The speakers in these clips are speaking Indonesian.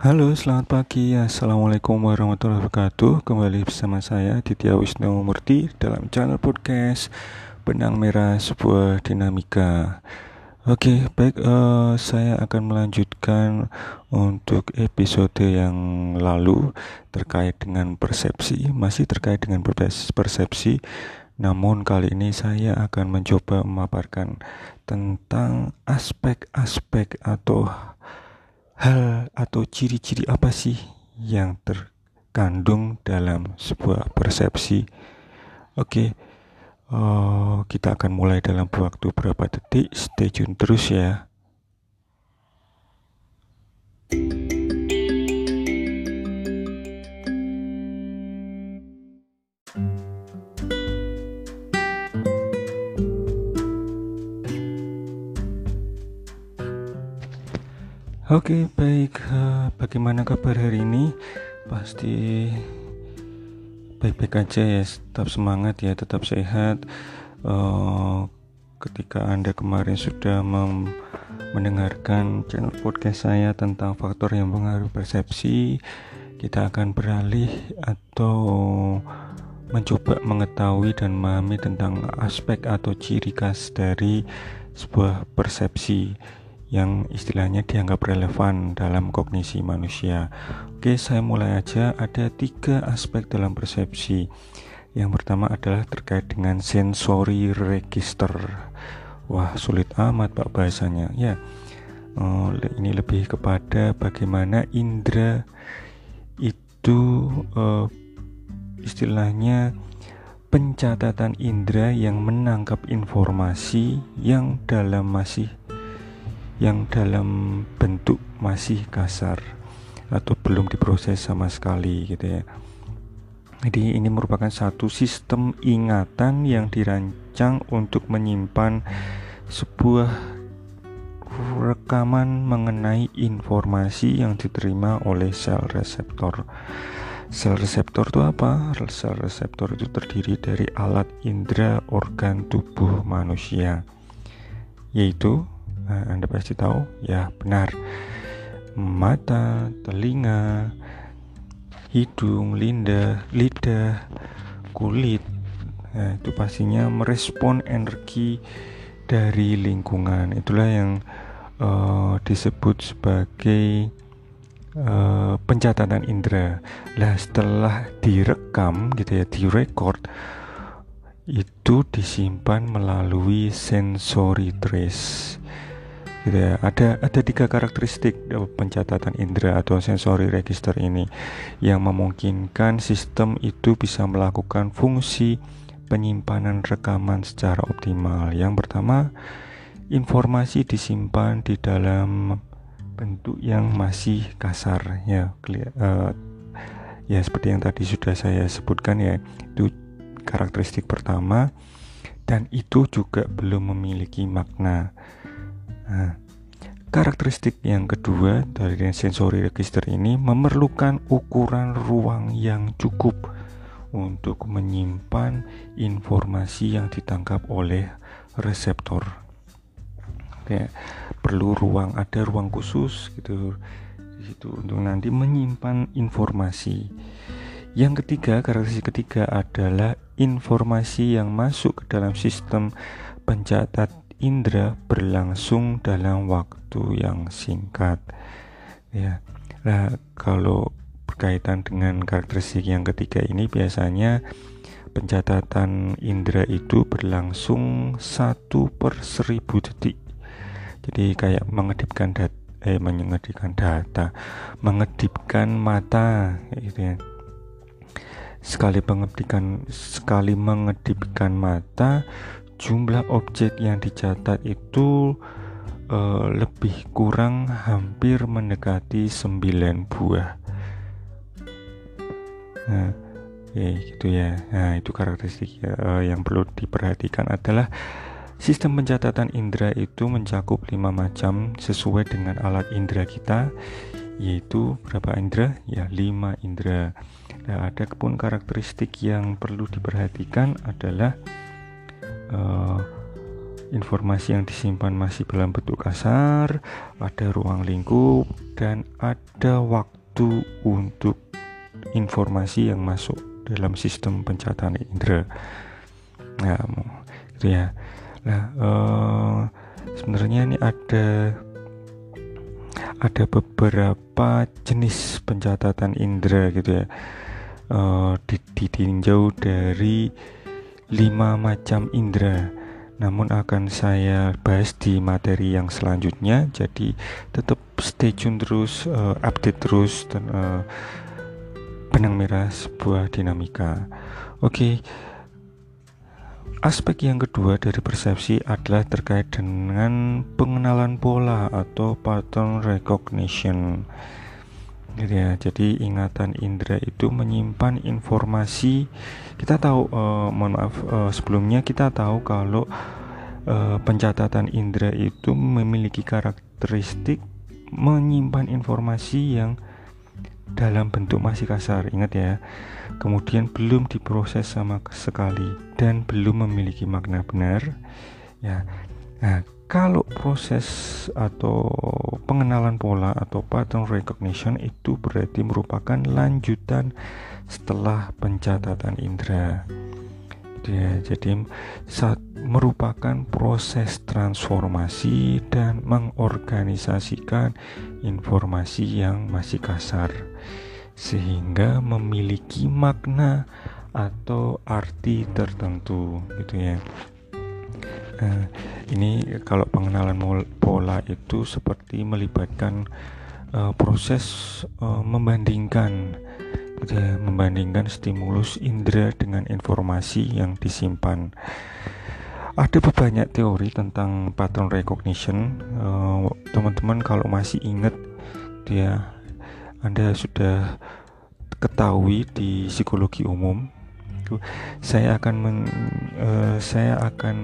Halo, selamat pagi. Assalamualaikum warahmatullahi wabarakatuh. Kembali bersama saya Ditya Wisnu Murti dalam channel podcast Benang Merah Sebuah Dinamika. Oke, baik. Uh, saya akan melanjutkan untuk episode yang lalu terkait dengan persepsi, masih terkait dengan persepsi. Namun kali ini saya akan mencoba memaparkan tentang aspek-aspek atau hal atau ciri-ciri apa sih yang terkandung dalam sebuah persepsi? Oke, uh, kita akan mulai dalam waktu berapa detik. Stay tune terus ya. Oke, baik. Uh, bagaimana kabar hari ini? Pasti baik-baik aja ya. Tetap semangat ya, tetap sehat. Uh, ketika Anda kemarin sudah mendengarkan channel podcast saya tentang faktor yang mengaruhi persepsi, kita akan beralih atau mencoba mengetahui dan memahami tentang aspek atau ciri khas dari sebuah persepsi yang istilahnya dianggap relevan dalam kognisi manusia. Oke, saya mulai aja. Ada tiga aspek dalam persepsi. Yang pertama adalah terkait dengan sensory register. Wah, sulit amat pak bahasanya. Ya, oh, ini lebih kepada bagaimana indera itu uh, istilahnya pencatatan indera yang menangkap informasi yang dalam masih yang dalam bentuk masih kasar atau belum diproses sama sekali gitu ya. Jadi ini merupakan satu sistem ingatan yang dirancang untuk menyimpan sebuah rekaman mengenai informasi yang diterima oleh sel reseptor. Sel reseptor itu apa? Sel reseptor itu terdiri dari alat indera organ tubuh manusia, yaitu Nah, Anda pasti tahu, ya benar. Mata, telinga, hidung, lidah, lidah, kulit. Nah, itu pastinya merespon energi dari lingkungan. Itulah yang uh, disebut sebagai uh, pencatatan indera. Lah setelah direkam gitu ya, direkord itu disimpan melalui sensory trace gitu ya. Ada ada tiga karakteristik pencatatan indera atau sensory register ini. Yang memungkinkan sistem itu bisa melakukan fungsi penyimpanan rekaman secara optimal. Yang pertama informasi disimpan di dalam bentuk yang masih kasar. Ya uh, ya seperti yang tadi sudah saya sebutkan ya itu karakteristik pertama. Dan itu juga belum memiliki makna Nah, karakteristik yang kedua dari sensory register ini memerlukan ukuran ruang yang cukup untuk menyimpan informasi yang ditangkap oleh reseptor. Kayak perlu ruang, ada ruang khusus gitu di situ untuk nanti menyimpan informasi. Yang ketiga, karakteristik ketiga adalah informasi yang masuk ke dalam sistem pencatat indera berlangsung dalam waktu yang singkat. Ya nah kalau berkaitan dengan karakteristik yang ketiga ini biasanya pencatatan indera itu berlangsung satu per seribu detik. Jadi kayak mengedipkan data eh mengedipkan data mengedipkan mata gitu ya. Sekali mengedipkan sekali mengedipkan mata jumlah objek yang dicatat itu uh, lebih kurang hampir mendekati 9 buah nah ya gitu ya nah itu karakteristik uh, yang perlu diperhatikan adalah Sistem pencatatan indera itu mencakup lima macam sesuai dengan alat indera kita, yaitu berapa indera? Ya, lima indera. Nah, ada pun karakteristik yang perlu diperhatikan adalah uh, informasi yang disimpan masih dalam bentuk kasar, ada ruang lingkup, dan ada waktu untuk informasi yang masuk dalam sistem pencatatan indera. Nah, gitu ya. Nah, uh, sebenarnya ini ada ada beberapa jenis pencatatan indera gitu ya. Uh, ditinjau dari lima macam indera. Namun akan saya bahas di materi yang selanjutnya. Jadi tetap stay tune terus uh, update terus dan uh, benang merah sebuah dinamika. Oke. Okay. Aspek yang kedua dari persepsi adalah terkait dengan pengenalan pola atau pattern recognition. Gitu ya. Jadi ingatan indera itu menyimpan informasi kita tahu uh, mohon maaf uh, sebelumnya kita tahu kalau uh, pencatatan indera itu memiliki karakteristik menyimpan informasi yang dalam bentuk masih kasar ingat ya. Kemudian belum diproses sama sekali dan belum memiliki makna benar ya. Nah kalau proses atau pengenalan pola atau pattern recognition itu berarti merupakan lanjutan setelah pencatatan indera. Ya, jadi saat merupakan proses transformasi dan mengorganisasikan informasi yang masih kasar sehingga memiliki makna atau arti tertentu gitu ya. Nah, ini kalau pengenalan pola itu seperti melibatkan uh, proses uh, membandingkan gitu ya, membandingkan stimulus indera dengan informasi yang disimpan. Ada banyak teori tentang pattern recognition. Eh, teman-teman uh, kalau masih ingat dia Anda sudah ketahui di psikologi umum saya akan men, uh, saya akan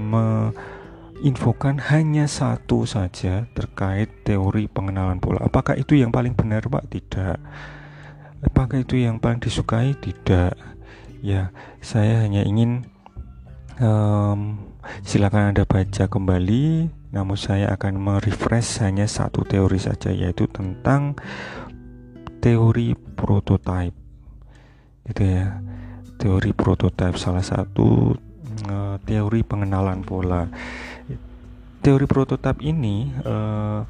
menginfokan hanya satu saja terkait teori pengenalan pola. Apakah itu yang paling benar, Pak? Tidak. Apakah itu yang paling disukai? Tidak. Ya, saya hanya ingin um, silakan Anda baca kembali. Namun saya akan merefresh hanya satu teori saja yaitu tentang teori prototype. Gitu ya teori prototipe salah satu uh, teori pengenalan pola teori prototipe ini uh,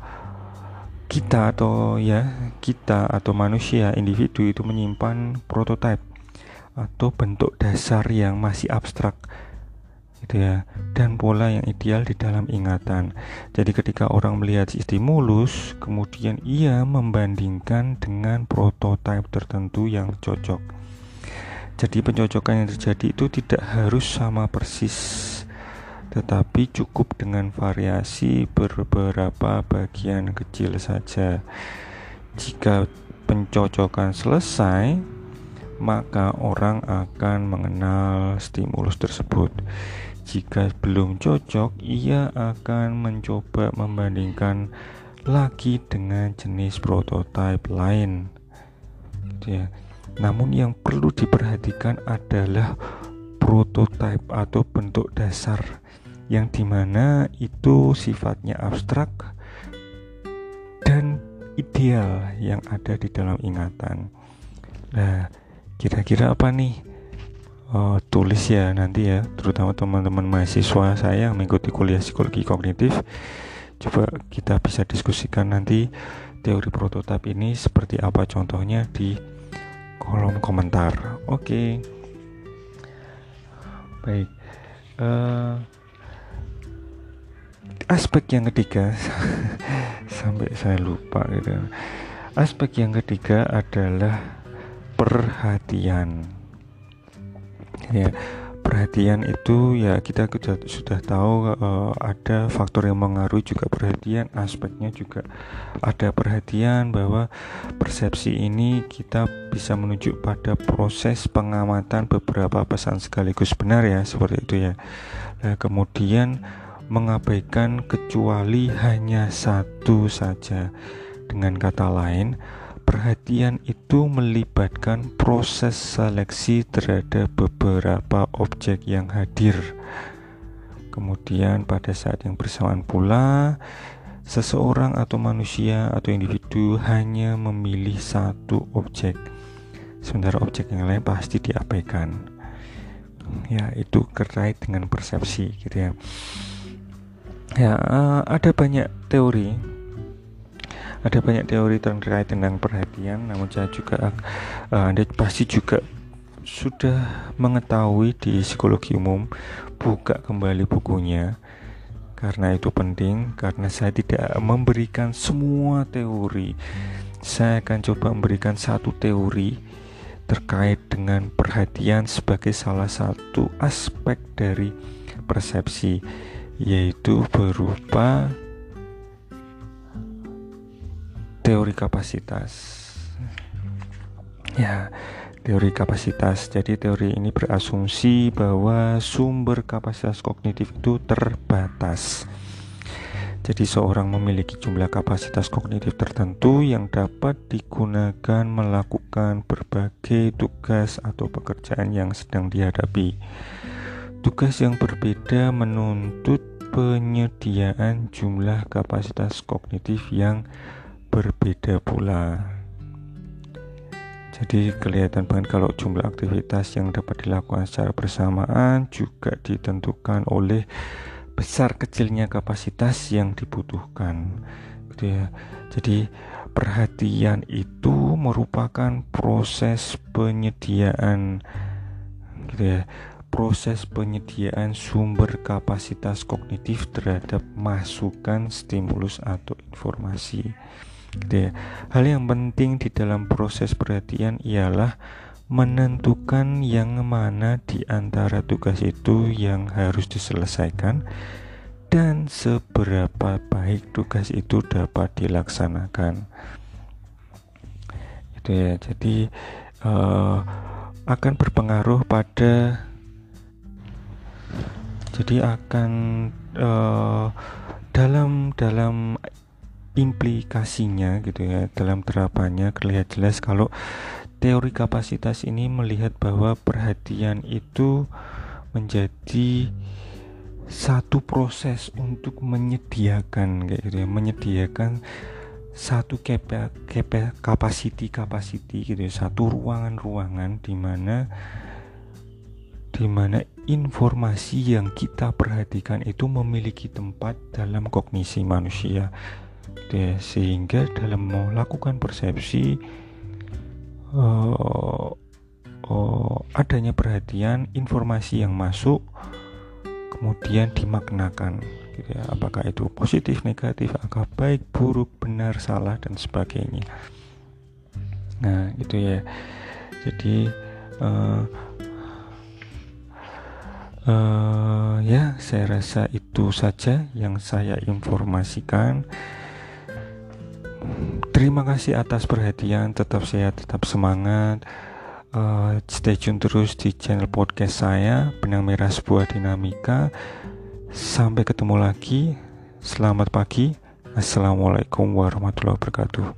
kita atau ya kita atau manusia individu itu menyimpan prototipe atau bentuk dasar yang masih abstrak gitu ya dan pola yang ideal di dalam ingatan. Jadi ketika orang melihat stimulus kemudian ia membandingkan dengan prototipe tertentu yang cocok. Jadi pencocokan yang terjadi itu tidak harus sama persis tetapi cukup dengan variasi beberapa bagian kecil saja. Jika pencocokan selesai, maka orang akan mengenal stimulus tersebut. Jika belum cocok, ia akan mencoba membandingkan lagi dengan jenis prototipe lain. Ya. Namun yang perlu diperhatikan adalah prototipe atau bentuk dasar yang di mana itu sifatnya abstrak dan ideal yang ada di dalam ingatan. Nah, kira-kira apa nih? Oh, tulis ya nanti ya, terutama teman-teman mahasiswa saya yang mengikuti kuliah psikologi kognitif. Coba kita bisa diskusikan nanti teori prototipe ini seperti apa contohnya di kolom komentar. Oke. Okay. Baik. Uh, aspek yang ketiga sampai saya lupa gitu. Aspek yang ketiga adalah perhatian. Ya perhatian itu ya kita sudah, tahu uh, ada faktor yang mengaruhi juga perhatian aspeknya juga ada perhatian bahwa persepsi ini kita bisa menuju pada proses pengamatan beberapa pesan sekaligus benar ya seperti itu ya nah, kemudian mengabaikan kecuali hanya satu saja. Dengan kata lain Perhatian itu melibatkan proses seleksi terhadap beberapa objek yang hadir. Kemudian pada saat yang bersamaan pula seseorang atau manusia atau individu hanya memilih satu objek. Sementara objek yang lain pasti diabaikan. Ya itu terkait dengan persepsi gitu ya ya uh, ada banyak teori. Ada banyak teori terkait tentang perhatian namun saya juga uh, anda pasti juga sudah mengetahui di psikologi umum buka kembali bukunya. Karena itu penting, karena saya tidak memberikan semua teori. Saya akan coba memberikan satu teori terkait dengan perhatian sebagai salah satu aspek dari persepsi, yaitu berupa teori kapasitas. Ya, teori kapasitas. Jadi teori ini berasumsi bahwa sumber kapasitas kognitif itu terbatas. Jadi seorang memiliki jumlah kapasitas kognitif tertentu yang dapat digunakan melakukan berbagai tugas atau pekerjaan yang sedang dihadapi. Tugas yang berbeda menuntut penyediaan jumlah kapasitas kognitif yang berbeda pula. Jadi kelihatan banget kalau jumlah aktivitas yang dapat dilakukan secara bersamaan juga ditentukan oleh besar kecilnya kapasitas yang dibutuhkan. Gitu ya. Jadi perhatian itu merupakan proses penyediaan gitu ya. Proses penyediaan sumber kapasitas kognitif terhadap masukan stimulus atau informasi. Gitu ya. Hal yang penting di dalam proses perhatian ialah menentukan yang mana di antara tugas itu yang harus diselesaikan dan seberapa baik tugas itu dapat dilaksanakan. Itu ya. Jadi uh, akan berpengaruh pada jadi akan uh, dalam dalam implikasinya gitu ya dalam terapannya terlihat jelas kalau teori kapasitas ini melihat bahwa perhatian itu menjadi satu proses untuk menyediakan kayak gitu ya menyediakan satu kepa, kepa, capacity capacity gitu ya satu ruangan-ruangan di mana di mana informasi yang kita perhatikan itu memiliki tempat dalam kognisi manusia. Sehingga dalam melakukan persepsi uh, uh, adanya perhatian informasi yang masuk kemudian dimaknakan gitu ya. Apakah itu positif negatif apakah baik buruk benar salah dan sebagainya. Nah itu ya. Jadi uh, uh, ya saya rasa itu saja yang saya informasikan Terima kasih atas perhatian, tetap sehat, tetap semangat. Uh, stay tune terus di channel podcast saya, Benang Merah Sebuah Dinamika. Sampai ketemu lagi. Selamat pagi. Assalamualaikum warahmatullahi wabarakatuh.